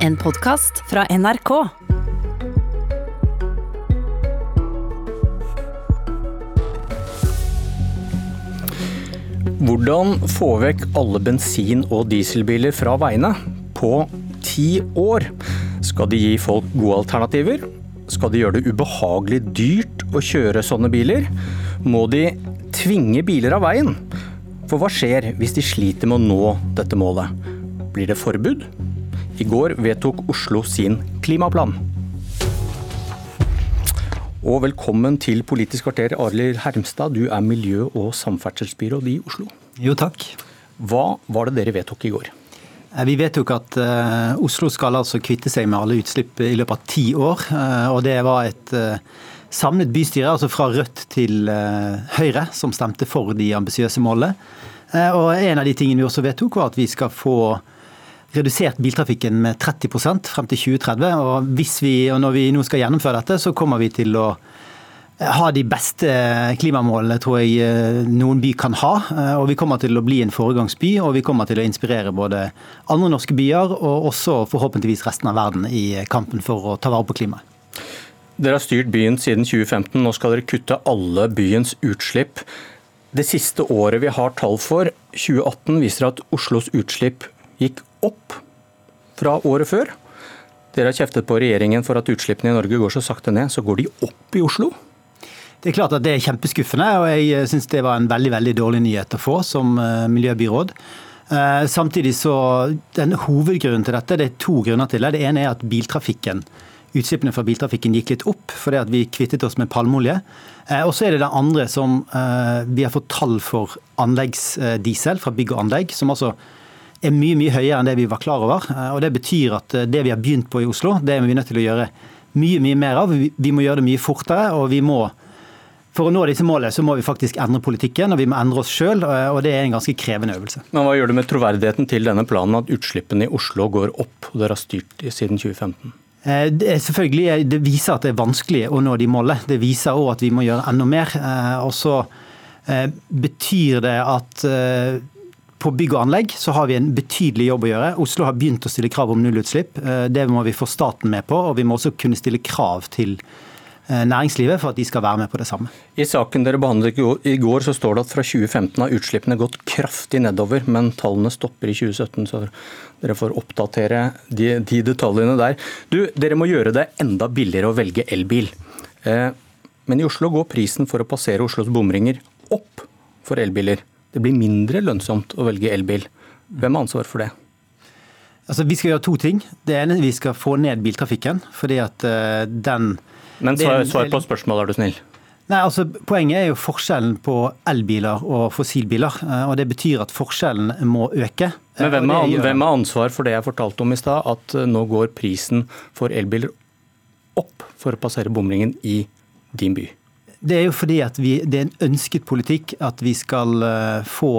En podkast fra NRK. Hvordan få vekk alle bensin- og dieselbiler fra veiene på ti år? Skal de gi folk gode alternativer? Skal de gjøre det ubehagelig dyrt å kjøre sånne biler? Må de tvinge biler av veien? For hva skjer hvis de sliter med å nå dette målet? Blir det forbud? I går vedtok Oslo sin klimaplan. Og velkommen til Politisk kvarter, Arild Hermstad. Du er miljø- og samferdselsbyråd i Oslo. Jo, takk. Hva var det dere vedtok i går? Eh, Vi vedtok at eh, Oslo skal altså kvitte seg med alle utslipp i løpet av ti år. eh, og Det var et samlet bystyre, altså fra Rødt til Høyre, som stemte for de ambisiøse målene. Og En av de tingene vi også vedtok, var at vi skal få redusert biltrafikken med 30% frem til 2030. og, vi, og Når vi nå skal gjennomføre dette, så kommer vi til å ha de beste klimamålene tror jeg eh, noen by kan ha. Eh, Og vi kommer til å bli en foregangsby, og vi kommer til å inspirere både andre norske byer og også forhåpentligvis resten av verden i kampen for å ta vare på klimaet. Dere har styrt byen siden 2015. Nå skal dere kutte alle byens utslipp. Det siste året vi har tall for, 2018, viser at Oslos utslipp gikk opp fra året før. Dere har kjeftet på regjeringen for at utslippene i Norge går så sakte ned. Så går de opp i Oslo? Det er klart at det er kjempeskuffende, og jeg syns det var en veldig veldig dårlig nyhet å få som eh, miljøbyråd. Eh, Samtidig så, den Hovedgrunnen til dette, det er to grunner til det. Det ene er at biltrafikken, utslippene fra biltrafikken gikk litt opp fordi vi kvittet oss med palmeolje. Eh, Og så er det det andre som eh, vi har fått tall for anleggsdiesel fra bygg og anlegg, som altså er mye mye høyere enn det vi var klar over. Eh, Og Det betyr at eh, det vi har begynt på i Oslo, det er vi nødt til å gjøre mye mye mer av. Vi må gjøre det mye fortere, og vi må for å nå disse målene så må vi faktisk endre politikken, og vi må endre oss sjøl. Og det er en ganske krevende øvelse. Men hva gjør det med troverdigheten til denne planen at utslippene i Oslo går opp, og dere har styrt siden 2015? Eh, Det, selvfølgelig, det viser at det er vanskelig å nå de målene. Det viser òg at vi må gjøre enda mer. Eh, Og så eh, betyr det at eh, på bygg og anlegg så har vi en betydelig jobb å gjøre. Oslo har begynt å stille krav om nullutslipp. Eh, Det må vi få staten med på, og vi må også kunne stille krav til eh, næringslivet for at de skal være med på det samme. I saken dere behandlet i går- så står det at fra 2015 har utslippene gått kraftig nedover, men tallene stopper i 2017, så dere får oppdatere de, de detaljene der. Du, dere må gjøre det enda billigere å velge elbil. Eh, men i Oslo går prisen for å passere Oslos bomringer opp for elbiler. Det blir mindre lønnsomt å velge elbil. Hvem har ansvar for det? Altså, vi skal gjøre to ting. Det ene vi skal få ned biltrafikken. fordi at uh, den Men svar, svar på spørsmålet, er du snill. Nei, altså Poenget er jo forskjellen på elbiler og fossilbiler. eh, og Det betyr at forskjellen må øke. Men Eh, hvem har, gjør ansvar for det jeg fortalte om i stad, at nå går prisen for elbiler opp for å passere bomringen i din by? Det er jo fordi at vi, det er en ønsket politikk at vi skal eh, få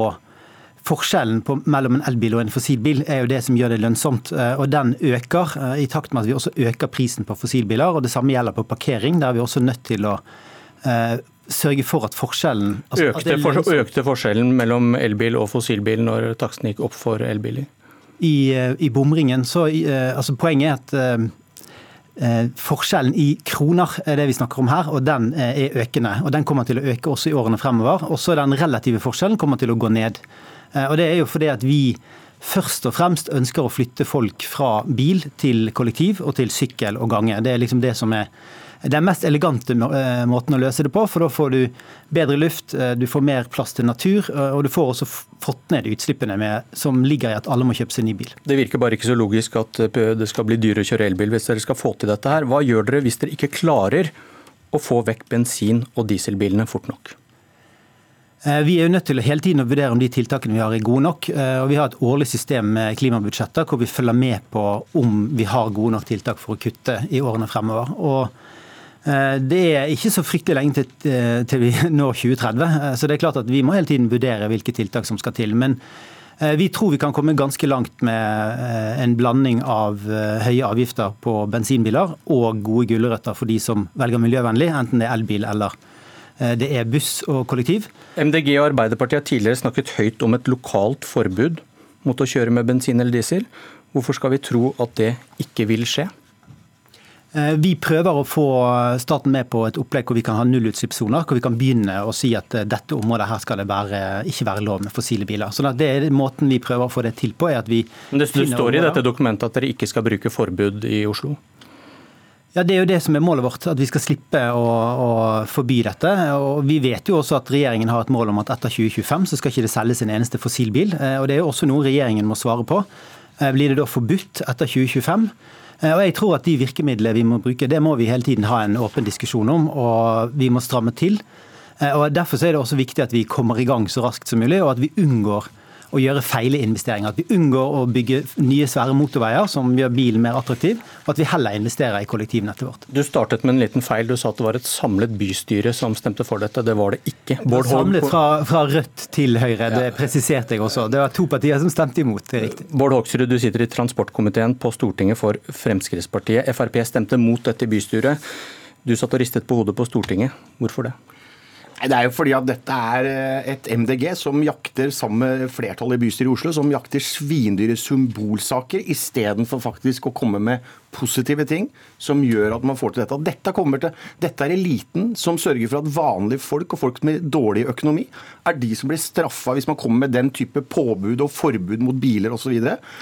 Forskjellen på, mellom en elbil og en fossilbil er jo det som gjør det lønnsomt. eh, og Den øker eh, i takt med at vi også øker prisen på fossilbiler. og Det samme gjelder på parkering. Der er vi også nødt til å uh, sørge for at forskjellen altså at det Økte, er for, økte forskjellen mellom elbil og fossilbil når taksten gikk opp for elbiler? i, i bomringen, så uh, altså Poenget er at eh, forskjellen i kroner er det vi snakker om her, og den eh, er økende. og Den kommer til å øke også i årene fremover. Også den relative forskjellen kommer til å gå ned. Eh, og Det er jo fordi at vi først og fremst ønsker å flytte folk fra bil til kollektiv og til sykkel og gange. Det er liksom det som er den mest elegante eh, måten å løse det på, for da får du bedre luft, eh, du får mer plass til natur, eh, og du får også fått ned utslippene med, som ligger i at alle må kjøpe seg ny bil. Det virker bare ikke så logisk at det skal bli dyrere å kjøre elbil hvis dere skal få til dette her. Hva gjør dere hvis dere ikke klarer å få vekk bensin- og dieselbilene fort nok? Vi er jo nødt til å hele tiden å vurdere om de tiltakene vi har er gode nok. og Vi har et årlig system med klimabudsjetter hvor vi følger med på om vi har gode nok tiltak for å kutte i årene fremover. Og Det er ikke så fryktelig lenge til, eh, til vi når 2030, eh, så det er klart at vi må hele tiden vurdere hvilke tiltak som skal til. Men eh, vi tror vi kan komme ganske langt med eh, en blanding av eh, høye avgifter på bensinbiler og gode gulrøtter for de som velger miljøvennlig, enten det er elbil eller eh, det er buss og kollektiv. MDG og Arbeiderpartiet har tidligere snakket høyt om et lokalt forbud mot å kjøre med bensin eller diesel. Hvorfor skal vi tro at det ikke vil skje? Eh, vi prøver å få staten med på et opplegg hvor vi kan ha nullutslippssoner. Hvor vi kan begynne å si at eh, dette området her skal det være, ikke være lov med fossile biler. Så det er Måten vi prøver å få det til på, er at vi Men Det står i dette dokumentet at dere ikke skal bruke forbud i Oslo? Ja, Det er jo det som er målet vårt, at vi skal slippe å, å, forby dette. Og Vi vet jo også at regjeringen har et mål om at etter 2025 så skal ikke det selges en eneste fossilbil. Eh, og Det er jo også noe regjeringen må svare på. Blir det da forbudt etter 2025? Eh, og jeg tror at De virkemidlene vi må bruke, det må vi hele tiden ha en åpen diskusjon om, og vi må stramme til. Eh, og Derfor er det også viktig at vi kommer i gang så raskt som mulig, og at vi unngår å gjøre feilinvesteringer. At vi unngår å bygge nye svære motorveier som gjør bilen mer attraktiv, og at vi heller investerer i kollektivnettet vårt. Du startet med en liten feil. Du sa at det var et samlet bystyre som stemte for dette. Det var det ikke. Bård det var samlet fra, fra, Rødt til Høyre, det presiserte jeg også. Det var to partier som stemte imot. det er riktig. Bård Hoksrud, du sitter i transportkomiteen på Stortinget for Fremskrittspartiet. Frp stemte mot dette i bystyret. Du satt og ristet på hodet på Stortinget. Hvorfor det? Det er jo fordi at dette er eh, et MDG som jakter sammen med flertallet i bystyret i Oslo, som jakter svindyre symbolsaker istedenfor faktisk å komme med positive ting som gjør at man får til dette. Dette, til, dette er eliten som sørger for at vanlige folk og folk med dårlig økonomi er de som blir straffa hvis man kommer med den type påbud og forbud mot biler osv.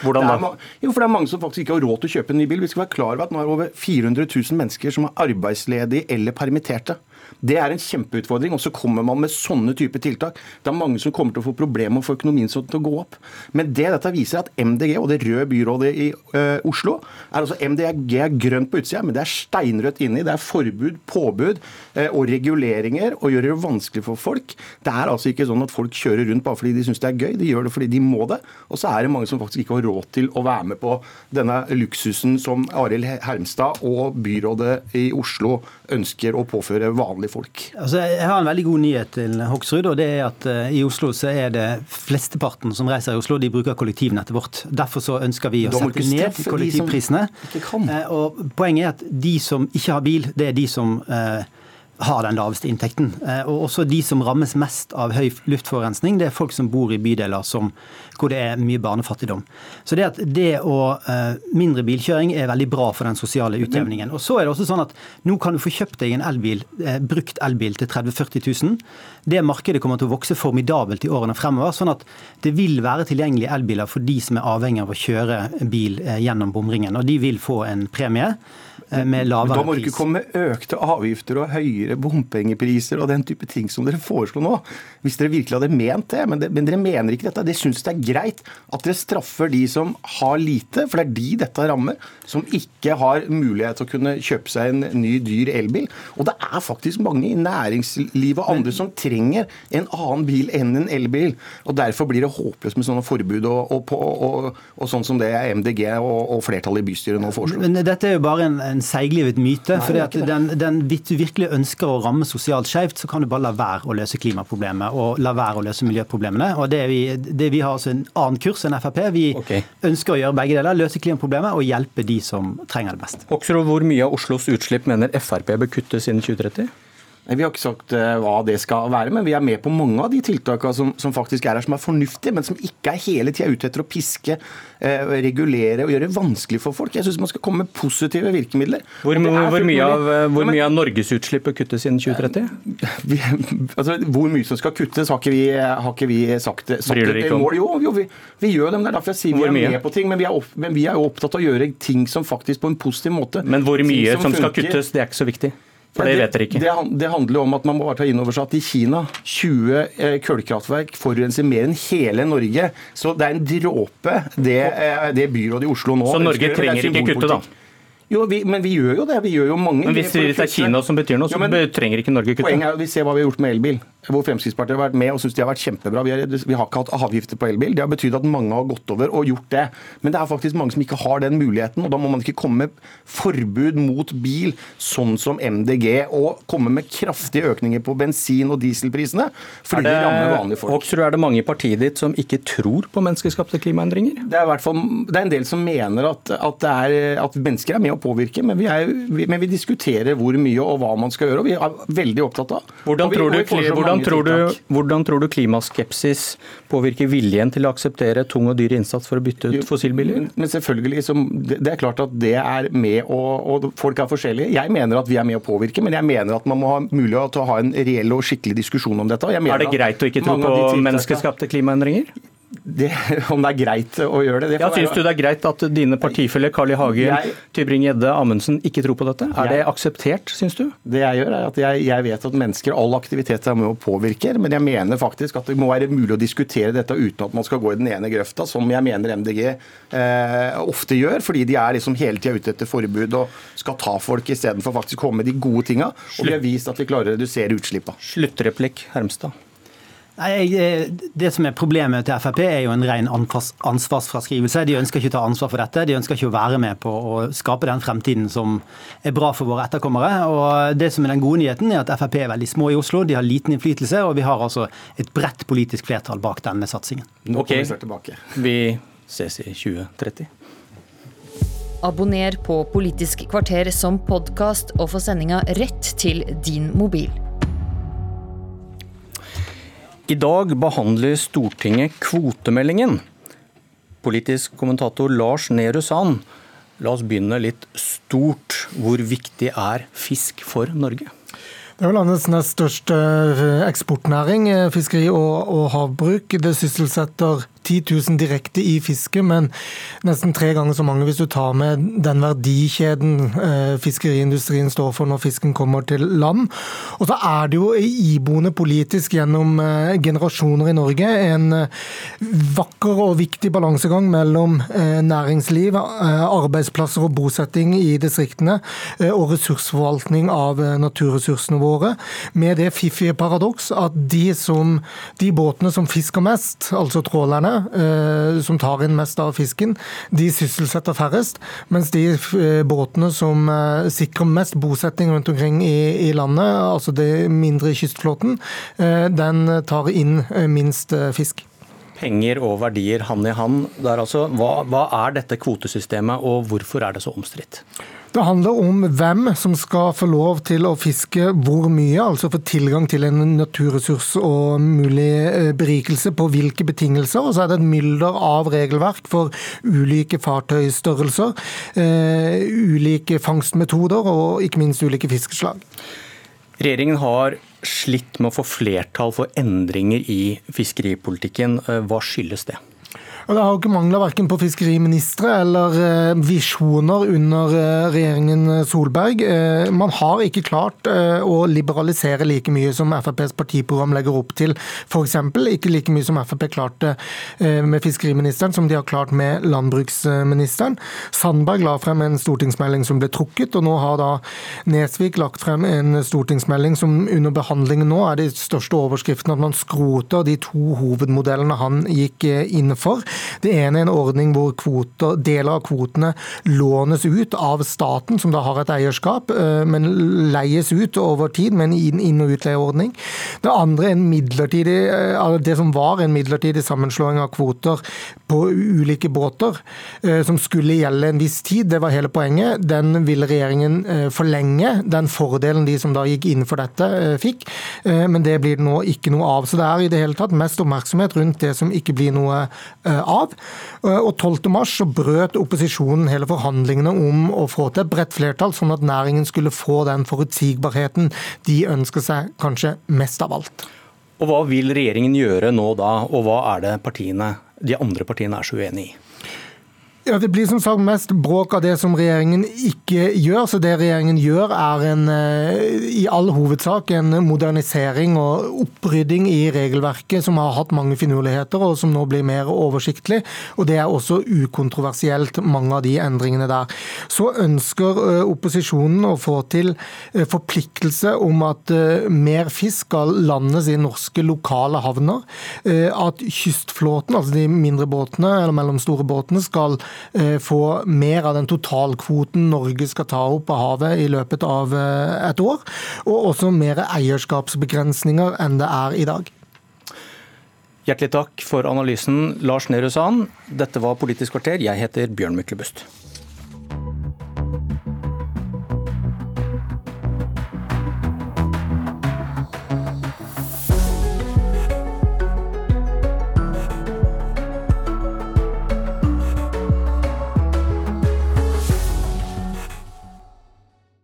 Hvordan da? Jo, for det er mange som faktisk ikke har råd til å kjøpe en ny bil. Vi skal være klar over at nå er det over 400 000 mennesker som er arbeidsledige eller permitterte. Det er en kjempeutfordring. Og så kommer man med sånne typer tiltak. Det er mange som kommer til å få problemer med å få økonomien til å gå opp. Men det dette viser, er at MDG og det røde byrådet i uh, Oslo er altså MDG er grønt på utsida, men det er steinrødt inni. Det er forbud, påbud uh, og reguleringer og gjør det vanskelig for folk. Det er altså ikke sånn at folk kjører rundt bare fordi de syns det er gøy. De gjør det fordi de må det. Og så er det mange som faktisk ikke har råd til å være med på denne luksusen som Arild Hermstad og byrådet i Oslo ønsker å påføre vanlige vanlige folk. Altså, jeg har en veldig god nyhet til Hoksrud. og det er at uh, I Oslo så er det flesteparten som reiser i Oslo, de bruker kollektivnettet vårt. Derfor så ønsker vi å sette ned kollektivprisene. Uh, og Poenget er at de som ikke har bil, det er de som uh, har den laveste inntekten. Og også de som rammes mest av høy luftforurensning, det er folk som bor i bydeler som hvor det er mye barnefattigdom. Så det at det å uh, mindre bilkjøring er veldig bra for den sosiale utjevningen. Og så er det også sånn at nå kan du få kjøpt deg en elbil, uh, brukt elbil til 30 000-40 000. Det markedet kommer til å vokse formidabelt i årene fremover. sånn at det vil være tilgjengelige elbiler for de som er avhengig av å kjøre bil gjennom bomringen. Og de vil få en premie med lavere pris. Da må du ikke komme med økte avgifter og høyere bompengepriser og den type ting som dere foreslår nå. Hvis dere virkelig hadde ment det. Men, det, men dere mener ikke dette. Det syns det er greit at dere straffer de som har lite, for det er de dette rammer, som ikke har mulighet til å kunne kjøpe seg en ny, dyr elbil. Og det er faktisk mange i næringslivet og andre som trenger en annen bil enn en elbil. Og Derfor blir det håpløst med sånne forbud og, og, og, og sånn som det MDG og, flertallet i bystyret nå foreslår. Men dette er jo bare en, en seiglivet myte. Nei, fordi at den, den, virkelig ønsker å ramme sosialt skjevt, så kan du bare la være å løse klimaproblemet og la være å løse miljøproblemene. Og det vi, det vi har altså en annen kurs enn Frp. Vi okay. ønsker å gjøre begge deler, løse klimaproblemet og hjelpe de som trenger det best. Hoksrud, hvor mye av Oslos utslipp mener Frp bør kuttes innen 2030? Vi har ikke sagt eh, hva det skal være, men vi er med på mange av de tiltakene som, som faktisk er her, som er fornuftige, men som ikke er hele tida ute etter å piske, eh, regulere og gjøre det vanskelig for folk. Jeg syns man skal komme med positive virkemidler. Hvor, hvor, mye, av, hvor mye av Norges utslipp bør kuttes innen 2030? Vi, altså, hvor mye som skal kuttes, har ikke vi, har ikke vi sagt, sagt Bryr dere ikke om? Jo, jo vi, vi, gjør det. men Det er derfor jeg sier vi er med på ting. Men vi, er, men vi er jo opptatt av å gjøre ting som faktisk på en positiv måte. Men hvor mye som, som skal kuttes, det er ikke så viktig? For det, vet dere ikke. Det, det, handler om at man må bare ta inn over seg at i Kina 20 eh, kullkraftverk forurenser mer enn hele Norge. Så det er en dråpe, det, eh, det byrådet i Oslo nå Så Norge trenger ikke kutte, da? Jo, vi, men vi gjør jo det. Vi gjør jo mange. Men hvis det er Kina som betyr noe, så jo, trenger ikke Norge kutte? Poenget er vi ser hva vi har gjort med elbil hvor Fremskrittspartiet har vært med og syns de har vært kjempebra. Vi, er, vi, har ikke hatt avgifter på elbil. Det har betydd at mange har gått over og gjort det. Men det er faktisk mange som ikke har den muligheten. og Da må man ikke komme med forbud mot bil, sånn som MDG, og komme med kraftige økninger på bensin- og dieselprisene. fordi det, det rammer vanlige folk. Hoksrud, er det mange i partiet ditt som ikke tror på menneskeskapte klimaendringer? Det er, i hvert fall, det er en del som mener at, at, er, at mennesker er med å påvirke, men vi, er, vi, men vi, diskuterer hvor mye og hva man skal gjøre. og Vi er veldig opptatt av. Hvordan tror du, hvordan tror, du, hvordan tror du klimaskepsis påvirker viljen til å akseptere tung og dyr innsats for å bytte ut fossilbiler? Men, men selvfølgelig, så, det, det er klart at det er med å og Folk er forskjellige. Jeg mener at vi er med å påvirke, men jeg mener at man må ha mulighet til å ha en reell og skikkelig diskusjon om dette. Er det greit å ikke tro på menneskeskapte klimaendringer? Det, om det er greit å gjøre det? det Ja, Syns du det er greit at dine partifeller Carl I. Hagen, Jeg- Tybring-Gjedde, Amundsen ikke tror på dette? Er det akseptert, syns du? Det jeg gjør, er at jeg, jeg vet at mennesker, all aktivitet er med og påvirker, men jeg mener faktisk at det må være mulig å diskutere dette uten at man skal gå i den ene grøfta, som jeg mener MDG eh, ofte gjør, fordi de er liksom hele tida ute etter forbud og skal ta folk istedenfor faktisk å komme med de gode tinga. Og vi har vist at vi klarer å redusere utslippa. Sluttreplikk, Hermstad. Nei, Det som er Problemet til Frp er jo en ren ansvars- ansvarsfraskrivelse. De ønsker ikke å ta ansvar for dette. De ønsker ikke å være med på å skape den fremtiden som er bra for våre etterkommere. Og Det som er den gode nyheten, er at Frp er veldig små i Oslo. De har liten innflytelse, og vi har altså et bredt politisk flertall bak denne satsingen. Nå Ok. Vi ses i 2030. Abonner på Politisk kvarter som podkast og få sendinga rett til din mobil. I dag behandler Stortinget kvotemeldingen. Politisk kommentator Lars Nehru Sand, la oss begynne litt stort. Hvor viktig er fisk for Norge? Det er landets nest største eh, eksportnæring, eh, fiskeri og, og havbruk. Det sysselsetter 10 000 direkte i fiske, men nesten tre ganger så mange hvis du tar med den verdikjeden eh, fiskeriindustrien står for når fisken kommer til land. Og så er det jo iboende politisk gjennom eh, generasjoner i Norge en eh, vakker og viktig balansegang mellom næringsliv, arbeidsplasser og bosetting i distriktene, og ressursforvaltning av naturressursene våre, med det fiffige paradoks at de, som, de båtene som fisker mest, altså trålerne, som tar inn mest av fisken, de sysselsetter færrest, mens de eh, båtene som eh, sikrer mest bosetting rundt omkring i, i landet, altså det mindre kystflåten, eh, den tar inn eh, minst eh, fisk. Penger og verdier hand i hand. Altså, hva, hva er dette kvotesystemet, og hvorfor er det så omstridt? Det handler om hvem som skal få lov til å fiske hvor mye, altså få tilgang til en naturressurs og mulig eh, berikelse på hvilke betingelser. Og så er det et mylder av regelverk for ulike fartøystørrelser, eh, ulike fangstmetoder og ikke minst ulike fiskeslag. Regjeringen har slitt med å få flertall for endringer i fiskeripolitikken. Eh, Hva skyldes det? Og Det har jo ikke mangla verken på fiskeriministre eller eh, visjoner under eh, regjeringen Solberg. Eh, Man har ikke klart å liberalisere like mye som FrPs partiprogram legger opp til, f.eks. Ikke like mye som Frp klarte med fiskeriministeren, som de har klart med landbruksministeren. Sandberg la frem en stortingsmelding som ble trukket, og nå har da Nesvik lagt frem en stortingsmelding som under behandlingen nå er de største overskriftene at man skroter de to hovedmodellene han gikk inn for. Det ene er en ordning hvor kvoter, deler av kvotene lånes ut av staten, som da har et eierskap, eh, men leies ut over tid med en inn- og utleieordning. Det andre er en midlertidig, eh, det som var en midlertidig sammenslåing av kvoter på ulike båter, eh, som skulle gjelde en viss tid. Det var hele poenget. Den ville regjeringen forlenge, den fordelen de som da gikk inn for dette, fikk. Men det blir det nå ikke noe av. Så det er i det hele tatt mest oppmerksomhet rundt det som ikke blir noe av. Eh, Og 12. mars så brøt opposisjonen hele forhandlingene om å få til et bredt flertall, sånn at næringen skulle få den forutsigbarheten de ønsker seg kanskje mest av alt. Og hva vil regjeringen gjøre nå da, og hva er det partiene, de andre partiene er så uenig i? Ja, Det blir som sagt mest bråk av det som regjeringen ikke gjør. Så det regjeringen gjør er en, eh, i all hovedsak en modernisering og opprydding i regelverket som har hatt mange finurligheter, og som nå blir mer oversiktlig. Og det er også ukontroversielt, mange av de endringene der. Så ønsker eh, opposisjonen å få til eh, forpliktelse om at mer fisk skal landes i norske lokale havner. At kystflåten, altså de mindre båtene eller mellomstore båtene, skal få mer av den totalkvoten Norge skal ta opp av havet i løpet av eh, et år. Og også mer eierskapsbegrensninger enn det er i dag. Hjertelig takk for analysen, Lars Nehru Sand. Dette var Politisk kvarter. Jeg heter Bjørn Myklebust.